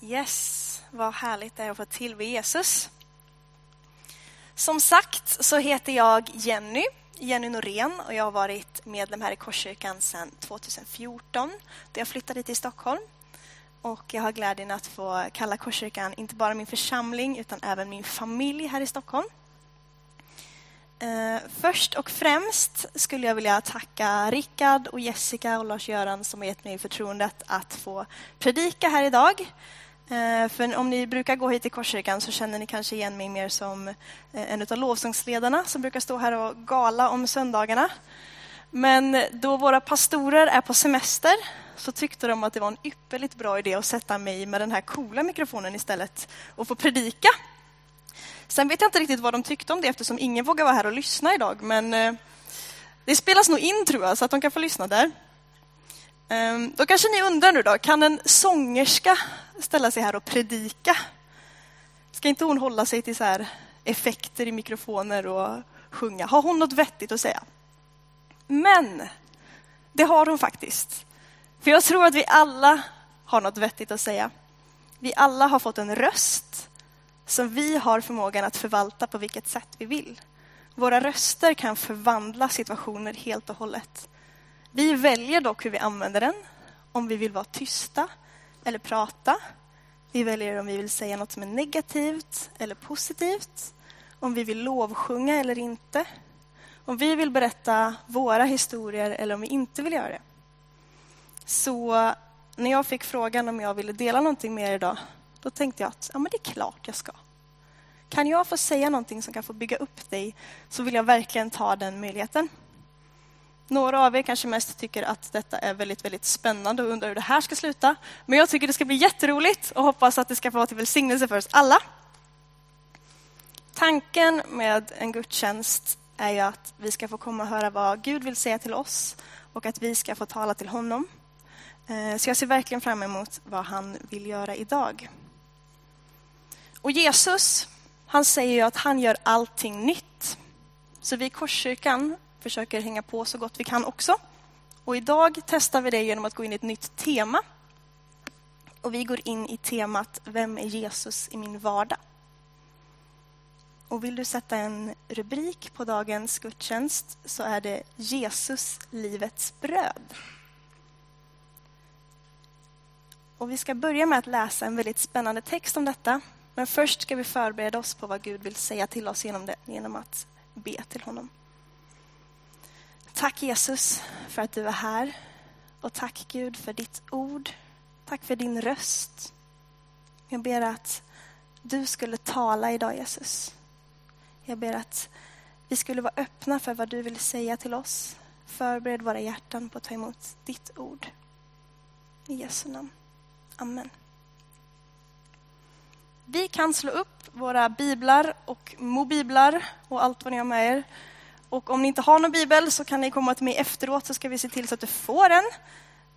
Yes, vad härligt det är att få tillbe Jesus. Som sagt så heter jag Jenny, Jenny Norén och jag har varit medlem här i Korskyrkan sedan 2014 då jag flyttade till Stockholm. Och jag har glädjen att få kalla Korskyrkan inte bara min församling utan även min familj här i Stockholm. Eh, först och främst skulle jag vilja tacka Rickard och Jessica och Lars-Göran som har gett mig förtroendet att få predika här idag. Eh, för om ni brukar gå hit till Korskyrkan så känner ni kanske igen mig mer som eh, en av lovsångsledarna som brukar stå här och gala om söndagarna. Men då våra pastorer är på semester så tyckte de att det var en ypperligt bra idé att sätta mig med den här coola mikrofonen istället och få predika. Sen vet jag inte riktigt vad de tyckte om det eftersom ingen vågar vara här och lyssna idag. Men eh, det spelas nog in tror jag så att de kan få lyssna där. Ehm, då kanske ni undrar nu då, kan en sångerska ställa sig här och predika? Ska inte hon hålla sig till så här effekter i mikrofoner och sjunga? Har hon något vettigt att säga? Men det har hon faktiskt. För jag tror att vi alla har något vettigt att säga. Vi alla har fått en röst som vi har förmågan att förvalta på vilket sätt vi vill. Våra röster kan förvandla situationer helt och hållet. Vi väljer dock hur vi använder den, om vi vill vara tysta eller prata. Vi väljer om vi vill säga något som är negativt eller positivt, om vi vill lovsjunga eller inte, om vi vill berätta våra historier eller om vi inte vill göra det. Så när jag fick frågan om jag ville dela någonting mer idag, då tänkte jag att ja, men det är klart jag ska. Kan jag få säga någonting som kan få bygga upp dig så vill jag verkligen ta den möjligheten. Några av er kanske mest tycker att detta är väldigt, väldigt spännande och undrar hur det här ska sluta. Men jag tycker det ska bli jätteroligt och hoppas att det ska få vara till välsignelse för oss alla. Tanken med en gudstjänst är ju att vi ska få komma och höra vad Gud vill säga till oss och att vi ska få tala till honom. Eh, så jag ser verkligen fram emot vad han vill göra idag. Och Jesus, han säger ju att han gör allting nytt. Så vi i Korskyrkan försöker hänga på så gott vi kan också. Och idag testar vi det genom att gå in i ett nytt tema. Och vi går in i temat Vem är Jesus i min vardag? Och vill du sätta en rubrik på dagens gudstjänst så är det Jesus, livets bröd. Och vi ska börja med att läsa en väldigt spännande text om detta. Men först ska vi förbereda oss på vad Gud vill säga till oss genom det, genom att be till honom. Tack Jesus för att du är här. Och tack Gud för ditt ord. Tack för din röst. Jag ber att du skulle tala idag Jesus. Jag ber att vi skulle vara öppna för vad du vill säga till oss. Förbered våra hjärtan på att ta emot ditt ord. I Jesu namn. Amen. Vi kan slå upp våra biblar och mobiblar och allt vad ni har med er. Och om ni inte har någon bibel så kan ni komma till mig efteråt så ska vi se till så att du får en.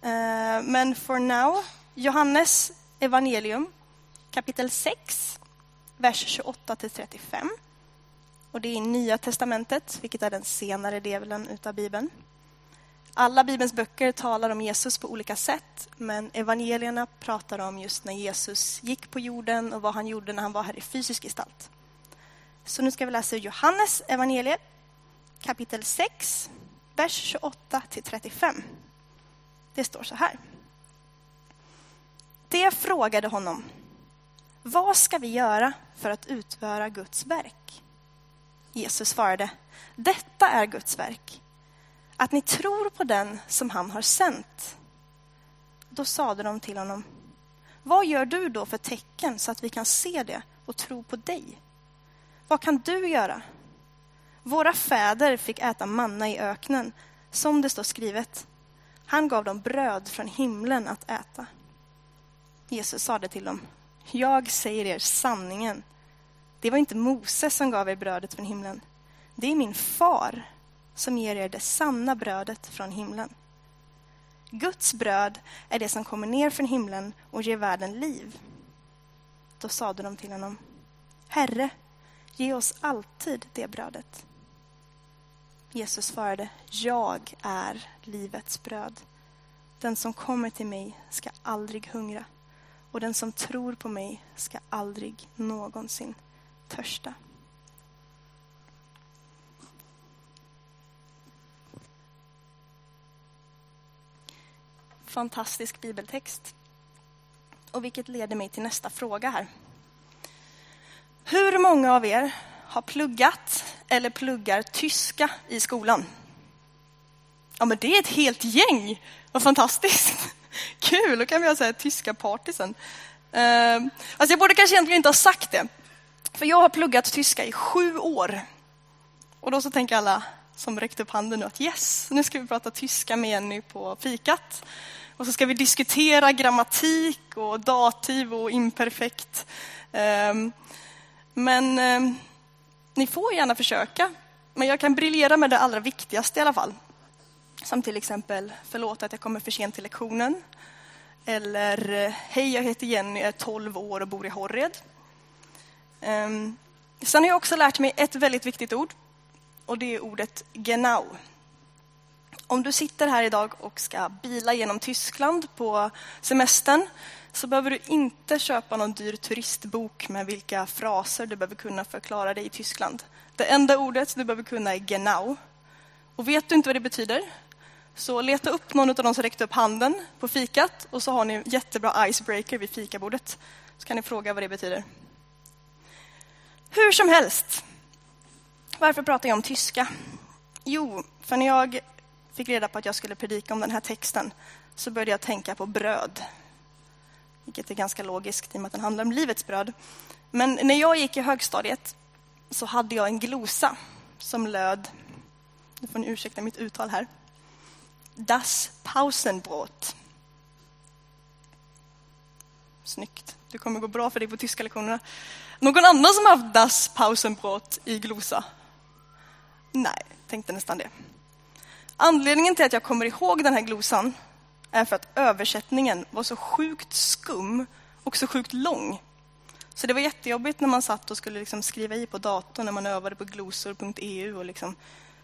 Eh, men for now, Johannes evangelium kapitel 6, vers 28 till 35. Och det är i Nya testamentet, vilket är den senare delen utav Bibeln. Alla Bibelns böcker talar om Jesus på olika sätt, men evangelierna pratar om just när Jesus gick på jorden och vad han gjorde när han var här i fysisk gestalt. Så nu ska vi läsa Johannes evangeliet kapitel 6, vers 28 till 35. Det står så här. Det frågade honom. Vad ska vi göra för att utföra Guds verk? Jesus svarade. Detta är Guds verk att ni tror på den som han har sänt. Då sade de till honom, vad gör du då för tecken så att vi kan se det och tro på dig? Vad kan du göra? Våra fäder fick äta manna i öknen, som det står skrivet. Han gav dem bröd från himlen att äta. Jesus sade till dem, jag säger er sanningen. Det var inte Moses som gav er brödet från himlen. Det är min far som ger er det sanna brödet från himlen. Guds bröd är det som kommer ner från himlen och ger världen liv. Då sade de till honom, Herre, ge oss alltid det brödet. Jesus svarade, jag är livets bröd. Den som kommer till mig ska aldrig hungra och den som tror på mig ska aldrig någonsin törsta. Fantastisk bibeltext. Och vilket leder mig till nästa fråga här. Hur många av er har pluggat eller pluggar tyska i skolan? Ja, men det är ett helt gäng. Vad fantastiskt. Kul, då kan vi ha så här tyska party sen. Uh, eh, alltså jag borde kanske egentligen inte ha sagt det. För jag har pluggat tyska i sju år. Och då så tänker alla som räckte upp handen nu att yes, nu ska vi prata tyska med Jenny på fikat. Och så ska vi diskutera grammatik och dativ och imperfekt. Eh, men eh, ni får gärna försöka. Men jag kan briljera med det allra viktigaste i alla fall. Som till exempel, förlåt att jag kommer för sent till lektionen. Eller, eh, hej jag heter Jenny, jag är 12 år och bor i Horred. Um, ehm, sen har jag också lärt mig ett väldigt viktigt ord. Och det är ordet genau. Om du sitter här idag och ska bila genom Tyskland på semestern så behöver du inte köpa någon dyr turistbok med vilka fraser du behöver kunna förklara dig i Tyskland. Det enda ordet du behöver kunna är genau. Och vet du inte vad det betyder så leta upp någon av de som räckte upp handen på fikat och så har ni en jättebra icebreaker vid fikabordet. Så kan ni fråga vad det betyder. Hur som helst. Varför pratar jag om tyska? Jo, för när jag fick reda på att jag skulle predika om den här texten så började jag tänka på bröd. Vilket är ganska logiskt i och med att den handlar om livets bröd. Men när jag gick i högstadiet så hade jag en glosa som löd, nu får ni ursäkta mitt uttal här, Das Pausenbrot. Snyggt. Det kommer gå bra för dig på tyska lektionerna. Någon annan som har haft Das Pausenbrot i glosa? Nej, tänkte nästan det. Anledningen till att jag kommer ihåg den här glosan är för att översättningen var så sjukt skum och så sjukt lång. Så det var jättejobbigt när man satt och skulle liksom skriva i på datorn när man övade på glosor.eu och liksom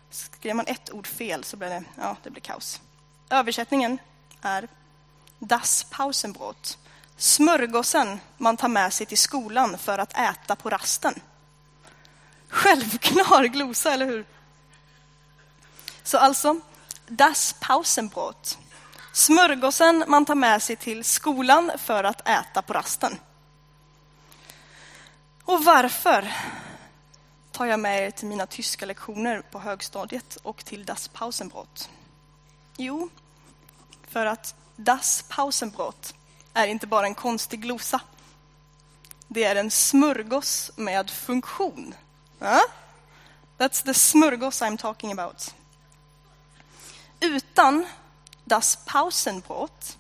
skrev man ett ord fel så blev det, ja, det blev kaos. Översättningen är Das Pausenbrot. Smörgåsen man tar med sig till skolan för att äta på rasten. Självklar glosa, eller hur? Så alltså, Das Pausenbrot. Smörgåsen man tar med sig till skolan för att äta på rasten. Och varför tar jag med er till mina tyska lektioner på högstadiet och till Das Pausenbrot? Jo, för att Das Pausenbrot är inte bara en konstig glosa. Det är en smörgås med funktion. That's the smörgås I'm talking about. Utan Das Pausenbrot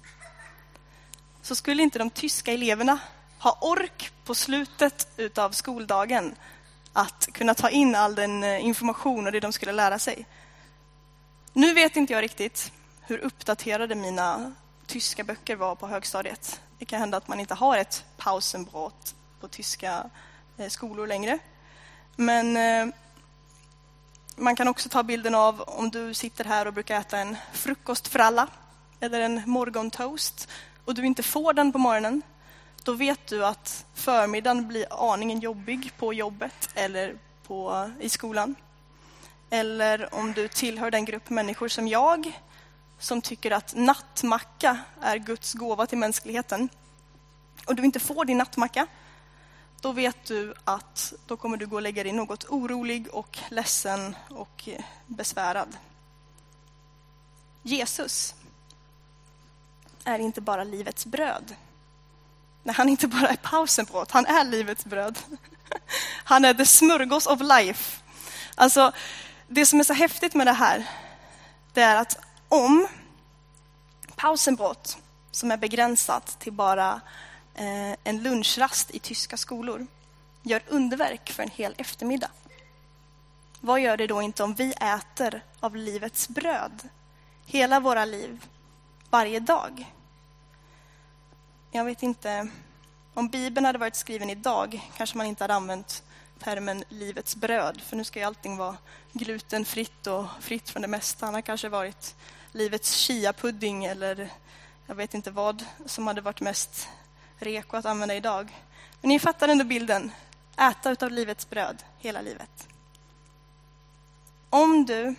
så skulle inte de tyska eleverna ha ork på slutet utav skoldagen att kunna ta in all den eh, information och det de skulle lära sig. Nu vet inte jag riktigt hur uppdaterade mina tyska böcker var på högstadiet. Det kan hända att man inte har ett Pausenbrot på tyska eh, skolor längre. Men eh, man kan också ta bilden av om du sitter här och brukar äta en frukostfralla eller en morgontoast och du inte får den på morgonen. Då vet du att förmiddagen blir aningen jobbig på jobbet eller på, i skolan. Eller om du tillhör den grupp människor som jag som tycker att nattmacka är Guds gåva till mänskligheten och du inte får din nattmacka, då vet du att då kommer du gå och lägga dig något orolig och ledsen och eh, besvärad. Jesus är inte bara livets bröd. Nej, han är inte bara är pausen på han är livets bröd. Han är the smörgås of life. Alltså, det som är så häftigt med det här, det är att om pausen brott, som är begränsat till bara Eh, en lunchrast i tyska skolor, gör underverk för en hel eftermiddag. Vad gör det då inte om vi äter av livets bröd hela våra liv, varje dag? Jag vet inte, om Bibeln hade varit skriven idag kanske man inte hade använt termen livets bröd, för nu ska ju allting vara glutenfritt och fritt från det mesta. Han har kanske varit livets chia-pudding eller jag vet inte vad som hade varit mest reko att använda idag. Men ni fattar ändå bilden. Äta utav livets bröd hela livet. Om du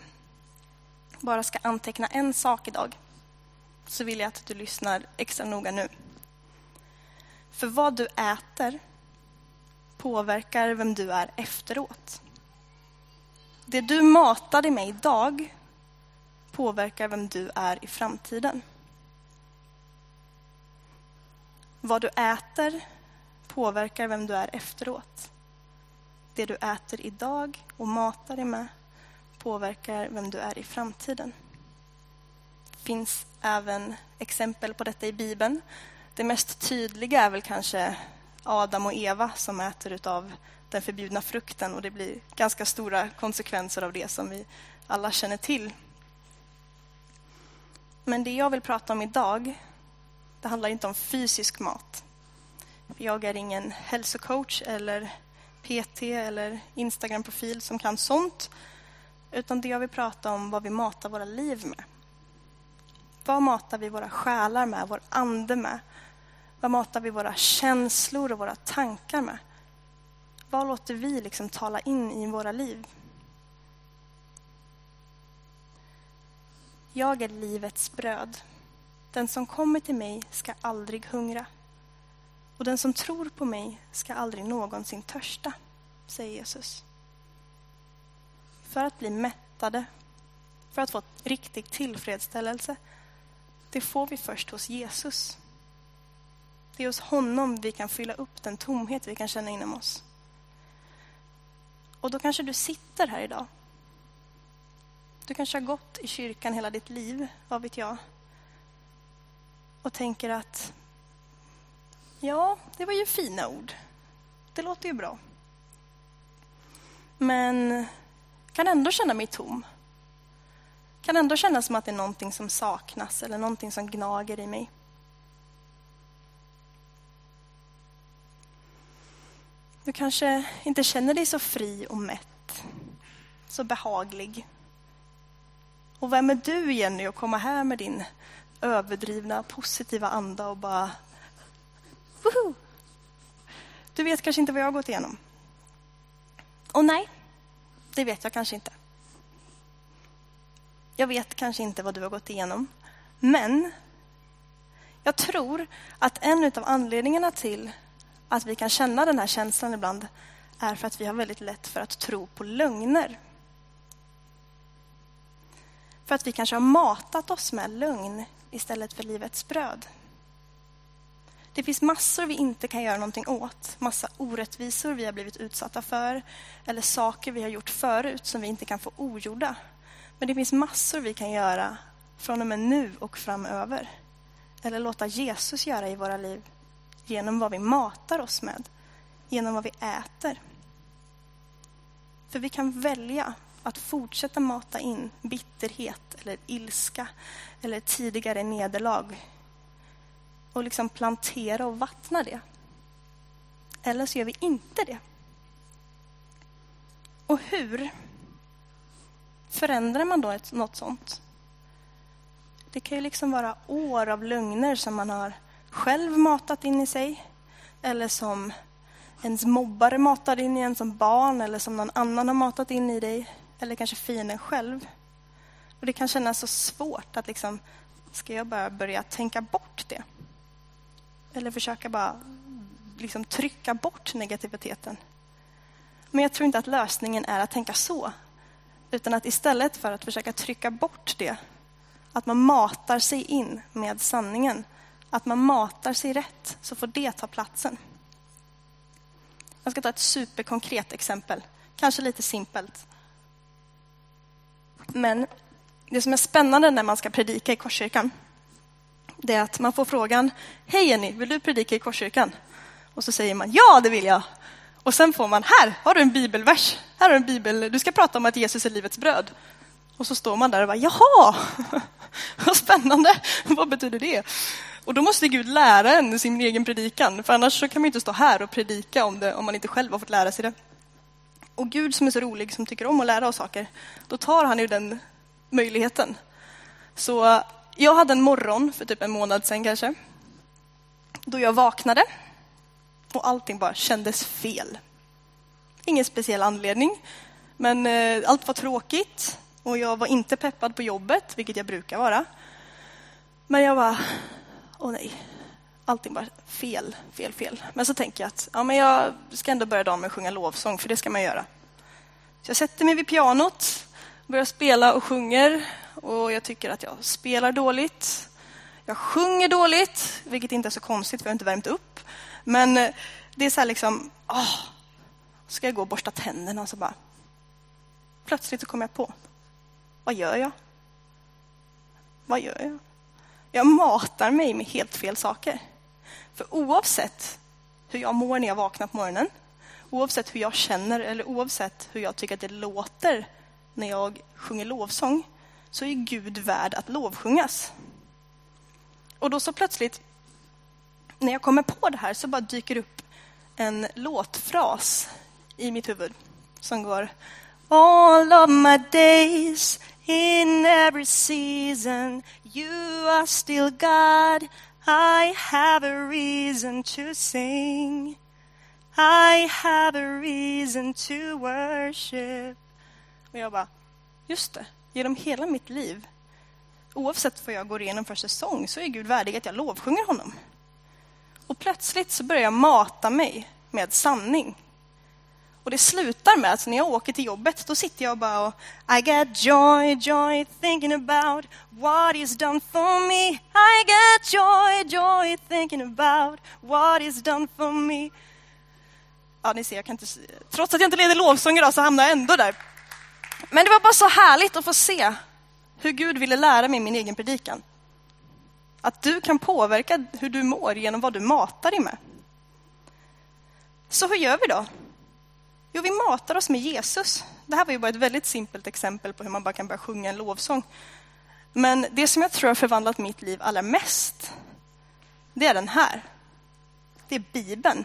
bara ska anteckna en sak idag så vill jag att du lyssnar extra noga nu. För vad du äter påverkar vem du är efteråt. Det du matade med idag påverkar vem du är i framtiden. Vad du äter påverkar vem du är efteråt. Det du äter idag och matar dig med påverkar vem du är i framtiden. Det finns även exempel på detta i Bibeln. Det mest tydliga är väl kanske Adam och Eva som äter av den förbjudna frukten och det blir ganska stora konsekvenser av det som vi alla känner till. Men det jag vill prata om idag, det handlar inte om fysisk mat. Jag är ingen hälsocoach eller PT eller Instagram-profil som kan sånt. Utan det jag vill prata om vad vi matar våra liv med. Vad matar vi våra själar med, vår ande med? Vad matar vi våra känslor och våra tankar med? Vad låter vi liksom tala in i våra liv? Jag är livets bröd. Den som kommer till mig ska aldrig hungra. Och den som tror på mig ska aldrig någonsin törsta, säger Jesus. För att bli mättade, för att få riktig tillfredsställelse, det får vi först hos Jesus. Det är hos honom vi kan fylla upp den tomhet vi kan känna inom oss. Och då kanske du sitter här idag. Du kanske har gått i kyrkan hela ditt liv, vad vet jag. Och tänker att ja, det var ju fina ord. Det låter ju bra. Men kan ändå känna mig tom. Kan ändå känna som att det är någonting som saknas eller någonting som gnager i mig. Du kanske inte känner dig så fri och mätt, så behaglig. Och vem är du, Jenny, att komma här med din överdrivna positiva anda och bara... Woho! Du vet kanske inte vad jag har gått igenom. Och nej, det vet jag kanske inte. Jag vet kanske inte vad du har gått igenom. Men jag tror att en av anledningarna till att vi kan känna den här känslan ibland är för att vi har väldigt lätt för att tro på lögner. För att vi kanske har matat oss med lögn istället för livets bröd. Det finns massor vi inte kan göra någonting åt. Massa orättvisor vi har blivit utsatta för. Eller saker vi har gjort förut som vi inte kan få ogjorda. Men det finns massor vi kan göra från och med nu och framöver. Eller låta Jesus göra i våra liv genom vad vi matar oss med, genom vad vi äter. För vi kan välja att fortsätta mata in bitterhet eller ilska eller tidigare nederlag och liksom plantera och vattna det. Eller så gör vi inte det. Och hur förändrar man då ett, något sånt? Det kan ju liksom vara år av lögner som man har själv matat in i sig eller som ens mobbare matade in i en som barn eller som någon annan har matat in i dig eller kanske fienden själv. Och Det kan kännas så svårt att liksom, ska jag bara börja tänka bort det? Eller försöka bara liksom trycka bort negativiteten. Men jag tror inte att lösningen är att tänka så. Utan att istället för att försöka trycka bort det, att man matar sig in med sanningen att man matar sig rätt, så får det ta platsen. Jag ska ta ett superkonkret exempel, kanske lite simpelt. Men det som är spännande när man ska predika i Korskyrkan, det är att man får frågan, hej Jenny, vill du predika i Korskyrkan? Och så säger man, ja det vill jag. Och sen får man, här har du en bibelvers, här har du en bibel, du ska prata om att Jesus är livets bröd. Och så står man där och bara, jaha, vad spännande, vad betyder det? Och då måste Gud lära en sin egen predikan, för annars så kan man inte stå här och predika om det om man inte själv har fått lära sig det. Och Gud som är så rolig, som tycker om att lära oss saker, då tar han ju den möjligheten. Så eh, jag hade en morgon för typ en månad sedan kanske. då jag vaknade och allting bara kändes fel. Ingen speciell anledning, men eh, allt var tråkigt och jag var inte peppad på jobbet, vilket jag brukar vara. Men jag var, åh nej, allting bara fel, fel, fel. Men så tänker jag att ja, men jag ska ändå börja dagen med att sjunga lovsång, för det ska man göra. Så jag sätter mig vid pianot, börjar spela och sjunger och jag tycker att jag spelar dåligt. Jag sjunger dåligt, vilket inte är så konstigt för jag har inte värmt upp. Men eh, det är så här liksom, åh, ska jag gå och borsta tänderna och så bara... Plötsligt så kommer jag på, vad gör jag? Vad gör jag? Jag matar mig med helt fel saker. För oavsett hur jag mår när jag vaknar på morgonen, oavsett hur jag känner eller oavsett hur jag tycker att det låter när jag sjunger lovsång, så är Gud värd att lovsjungas. Och då så plötsligt, när jag kommer på det här, så bara dyker upp en låtfras i mitt huvud som går All of my days in every season you are still God i have a reason to sing I have a reason to worship Och jag bara, just det, genom hela mitt liv oavsett vad jag går igenom för säsong så är Gud värdig att jag lovsjunger honom. Och plötsligt så börjar jag mata mig med sanning. Och det slutar med att när jag åker till jobbet, då sitter jag och bara och I get joy, joy thinking about what is done for me. I get joy, joy thinking about what is done for me. Ja, ni ser, jag kan inte, trots att jag inte leder lovsång idag så hamnar jag ändå där. Men det var bara så härligt att få se hur Gud ville lära mig min egen predikan. Att du kan påverka hur du mår genom vad du matar dig med. Så hur gör vi då? Jo, vi matar oss med Jesus. Det här var ju bara ett väldigt simpelt exempel på hur man bara kan börja sjunga en lovsång. Men det som jag tror har förvandlat mitt liv allra mest, det är den här. Det är Bibeln.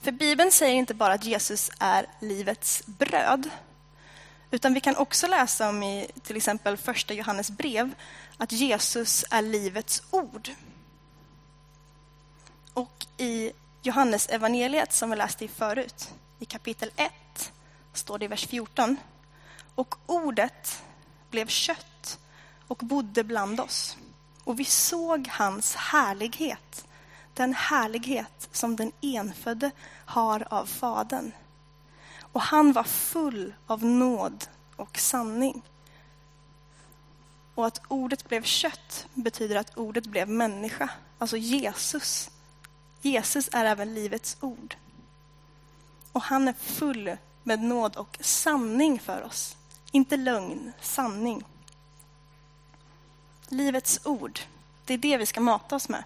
För Bibeln säger inte bara att Jesus är livets bröd, utan vi kan också läsa om i till exempel första Johannes brev att Jesus är livets ord. Och i Johannes evangeliet som vi läste i förut, i kapitel 1, står det i vers 14. Och ordet blev kött och bodde bland oss. Och vi såg hans härlighet, den härlighet som den enfödde har av Fadern. Och han var full av nåd och sanning. Och att ordet blev kött betyder att ordet blev människa, alltså Jesus. Jesus är även livets ord. Och han är full med nåd och sanning för oss. Inte lögn, sanning. Livets ord, det är det vi ska mata oss med.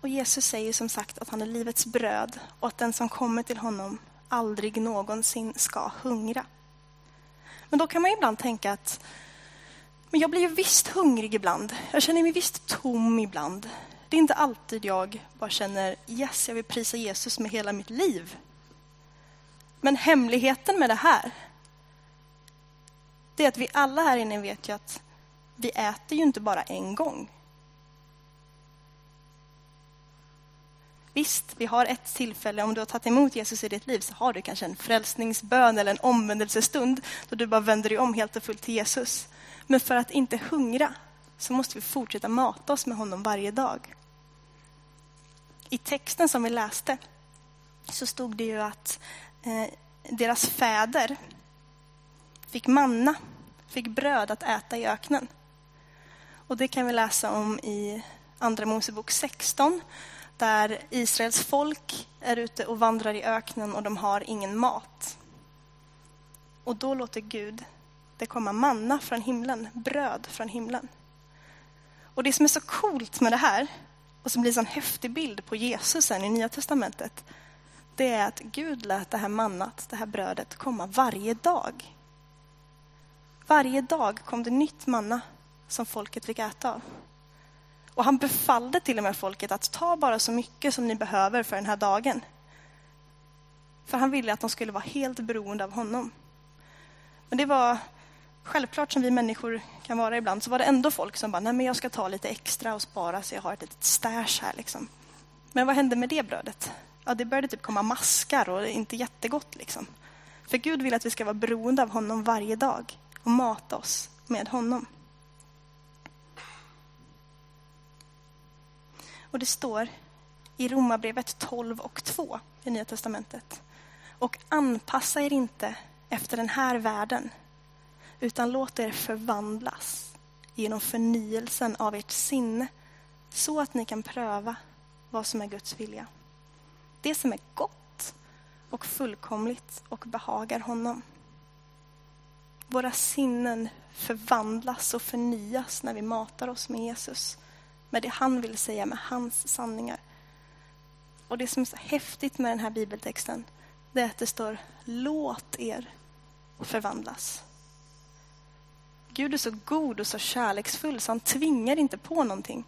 Och Jesus säger som sagt att han är livets bröd och att den som kommer till honom aldrig någonsin ska hungra. Men då kan man ibland tänka att men jag blir ju visst hungrig ibland. Jag känner mig visst tom ibland. Det är inte alltid jag bara känner yes, jag vill prisa Jesus med hela mitt liv. Men hemligheten med det här, det är att vi alla här inne vet ju att vi äter ju inte bara en gång. Visst, vi har ett tillfälle, om du har tagit emot Jesus i ditt liv så har du kanske en frälsningsbön eller en omvändelsestund då du bara vänder dig om helt och fullt till Jesus. Men för att inte hungra så måste vi fortsätta mata oss med honom varje dag. I texten som vi läste så stod det ju att eh, deras fäder fick manna, fick bröd att äta i öknen. Och det kan vi läsa om i Andra Mosebok 16 där Israels folk är ute och vandrar i öknen och de har ingen mat. Och då låter Gud det komma manna från himlen, bröd från himlen. Och det som är så coolt med det här, och som blir en sån häftig bild på Jesus sen i Nya Testamentet, det är att Gud lät det här mannat, det här brödet, komma varje dag. Varje dag kom det nytt manna som folket fick äta av. Och han befallde till och med folket att ta bara så mycket som ni behöver för den här dagen. För han ville att de skulle vara helt beroende av honom. Men det var självklart som vi människor kan vara ibland, så var det ändå folk som bara, nej men jag ska ta lite extra och spara så jag har ett litet stash här liksom. Men vad hände med det brödet? Ja, det började typ komma maskar och det är inte jättegott liksom. För Gud vill att vi ska vara beroende av honom varje dag och mata oss med honom. Och det står i Romarbrevet 12 och 2 i Nya Testamentet. Och anpassa er inte efter den här världen utan låt er förvandlas genom förnyelsen av ert sinne så att ni kan pröva vad som är Guds vilja. Det som är gott och fullkomligt och behagar honom. Våra sinnen förvandlas och förnyas när vi matar oss med Jesus, med det han vill säga, med hans sanningar. Och det som är så häftigt med den här bibeltexten, det är att det står låt er förvandlas. Gud är så god och så kärleksfull så han tvingar inte på någonting.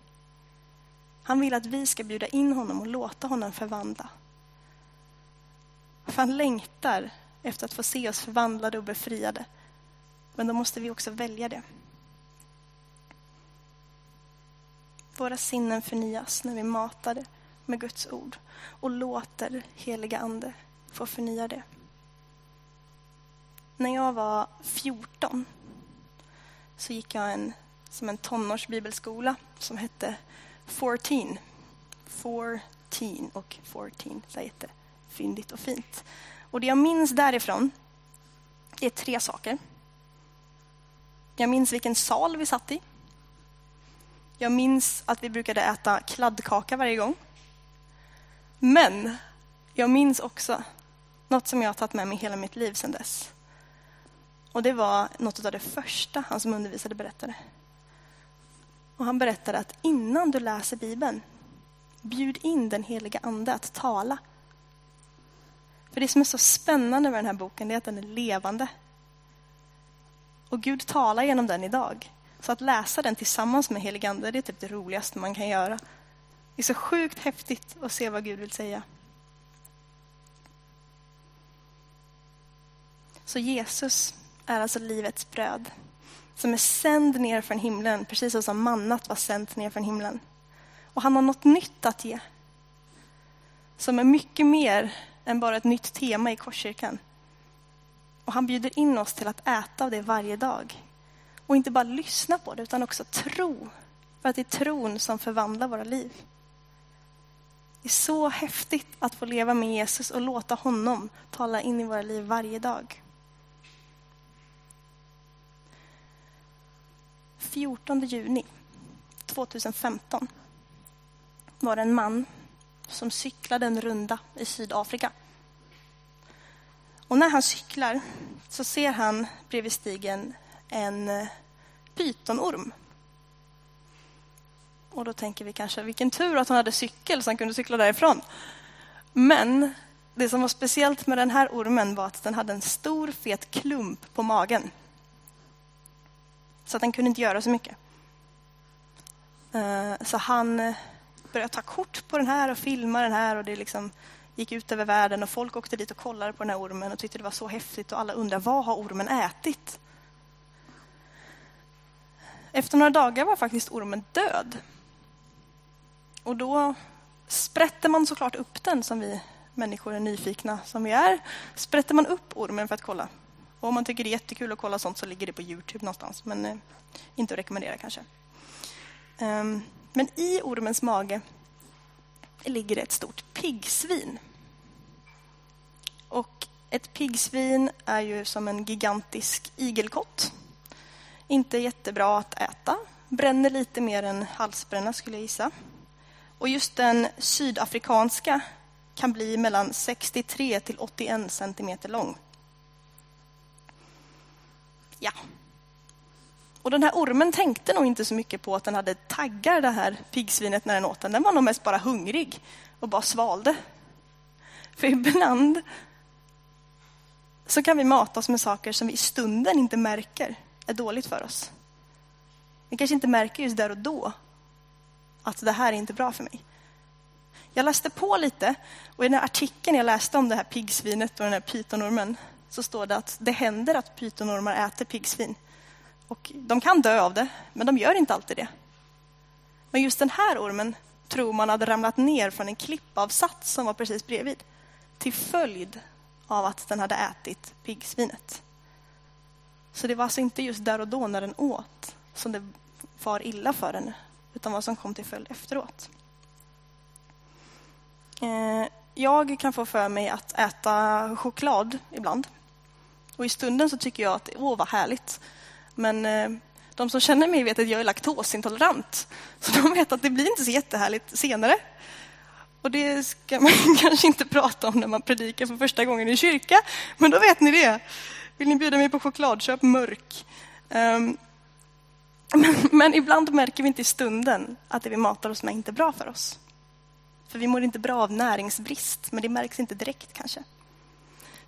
Han vill att vi ska bjuda in honom och låta honom förvandla. För han längtar efter att få se oss förvandlade och befriade. Men då måste vi också välja det. Våra sinnen förnyas när vi matar det med Guds ord och låter heliga Ande få förnya det. När jag var 14 så gick jag en, som en tonårsbibelskola som hette 14. 14 och 14, så jättefyndigt och fint. Och det jag minns därifrån är tre saker. Jag minns vilken sal vi satt i. Jag minns att vi brukade äta kladdkaka varje gång. Men jag minns också något som jag har tagit med mig hela mitt liv sedan dess. Och det var något av det första han som undervisade berättade. Och han berättade att innan du läser Bibeln, bjud in den heliga Ande att tala. För det som är så spännande med den här boken är att den är levande. Och Gud talar genom den idag. Så att läsa den tillsammans med helig Ande, det är typ det roligaste man kan göra. Det är så sjukt häftigt att se vad Gud vill säga. Så Jesus är alltså livets bröd som är sänd ner från himlen, precis som mannat var sänt ner från himlen. Och han har något nytt att ge. Som är mycket mer än bara ett nytt tema i Korskyrkan. Och han bjuder in oss till att äta av det varje dag. Och inte bara lyssna på det, utan också tro. För att det är tron som förvandlar våra liv. Det är så häftigt att få leva med Jesus och låta honom tala in i våra liv varje dag. 14 juni 2015 var det en man som cyklade en runda i Sydafrika. Och när han cyklar så ser han bredvid stigen en eh, pytonorm. Och då tänker vi kanske, vilken tur att han hade cykel så han kunde cykla därifrån. Men det som var speciellt med den här ormen var att den hade en stor fet klump på magen. Så att den kunde inte göra så mycket. Eh, så han eh, började ta kort på den här och filma den här och det liksom gick ut över världen och folk åkte dit och kollade på den här ormen och tyckte det var så häftigt och alla undrade vad har ormen ätit? Efter några dagar var faktiskt ormen död. Och då sprätter man såklart upp den som vi människor är nyfikna som vi är. Sprätter man upp ormen för att kolla och om man tycker det är jättekul att kolla sånt så ligger det på Youtube någonstans. Men eh, inte att rekommendera kanske. Um, men i ormens mage ligger det ett stort piggsvin. Och ett piggsvin är ju som en gigantisk igelkott. Inte jättebra att äta. Bränner lite mer än halsbränna skulle jag gissa. Och just den sydafrikanska kan bli mellan 63 till 81 centimeter lång. Ja. Och den här ormen tänkte nog inte så mycket på att den hade taggar, det här piggsvinet, när den åt den. Den var nog mest bara hungrig och bara svalde. För ibland så kan vi mata oss med saker som vi i stunden inte märker är dåligt för oss. Vi kanske inte märker just där och då att det här är inte bra för mig. Jag läste på lite och i den här artikeln jag läste om det här piggsvinet och den här pytonormen så står det att det händer att pytonormar äter piggsvin. Och de kan dö av det, men de gör inte alltid det. Men just den här ormen tror man hade ramlat ner från en klippavsats som var precis bredvid till följd av att den hade ätit piggsvinet. Så det var alltså inte just där och då när den åt som det var illa för henne, utan vad som kom till följd efteråt. Eh, jag kan få för mig att äta choklad ibland. Och i stunden så tycker jag att åh, vad härligt. Men eh, de som känner mig vet att jag är laktosintolerant. Så de vet att det blir inte så jättehärligt senare. Och det ska man kanske inte prata om när man predikar för första gången i kyrka. Men då vet ni det. Vill ni bjuda mig på chokladköp, mörk. Um, men, men, ibland märker vi inte i stunden att det vi matar oss med inte är bra för oss. För vi mår inte bra av näringsbrist, men det märks inte direkt kanske.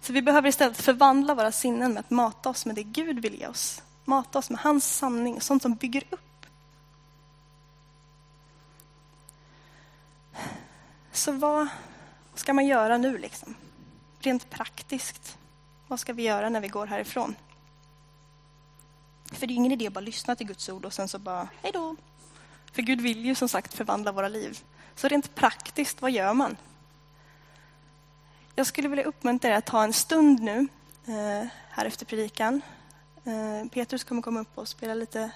Så vi behöver istället förvandla våra sinnen med att mata oss med det Gud vill ge oss. Mata oss med hans sanning, sånt som bygger upp. Så vad ska man göra nu liksom? Rent praktiskt. Vad ska vi göra när vi går härifrån? För det är ingen idé att bara lyssna till Guds ord och sen så bara, hej då. För Gud vill ju som sagt förvandla våra liv. Så rent praktiskt, vad gör man? Jag skulle vilja uppmuntra er att ta en stund nu, eh, här efter predikan. Eh, Petrus kommer komma upp och spela lite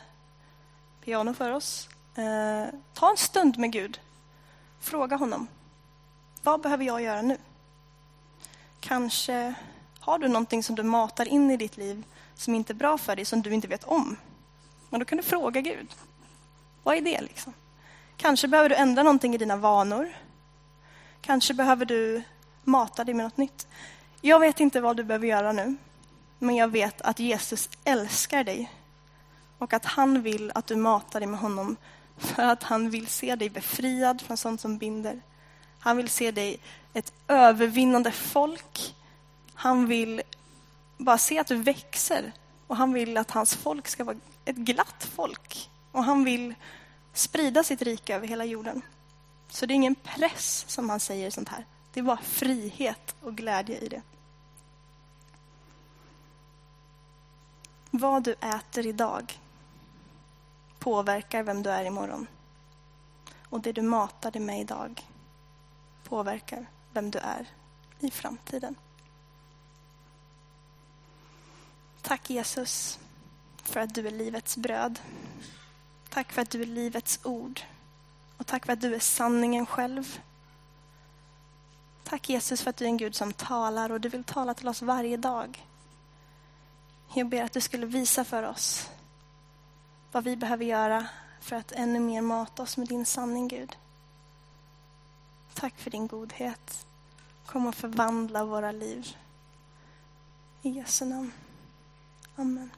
piano för oss. Eh, ta en stund med Gud. Fråga honom. Vad behöver jag göra nu? Kanske har du någonting som du matar in i ditt liv som inte är bra för dig, som du inte vet om. Men då kan du fråga Gud. Vad är det liksom? Kanske behöver du ändra någonting i dina vanor. Kanske behöver du mata dig med något nytt. Jag vet inte vad du behöver göra nu, men jag vet att Jesus älskar dig och att han vill att du matar dig med honom för att han vill se dig befriad från sånt som binder. Han vill se dig ett övervinnande folk. Han vill bara se att du växer och han vill att hans folk ska vara ett glatt folk. Och han vill sprida sitt rike över hela jorden. Så det är ingen press som han säger sånt här. Det är bara frihet och glädje i det. Vad du äter idag påverkar vem du är imorgon. Och det du matar dig med idag påverkar vem du är i framtiden. Tack Jesus för att du är livets bröd. Tack för att du är livets ord. Och tack för att du är sanningen själv. Tack Jesus för att du är en Gud som talar och du vill tala till oss varje dag. Jag ber att du skulle visa för oss vad vi behöver göra för att ännu mer mata oss med din sanning, Gud. Tack för din godhet. Kom och förvandla våra liv. I Jesu namn. Amen.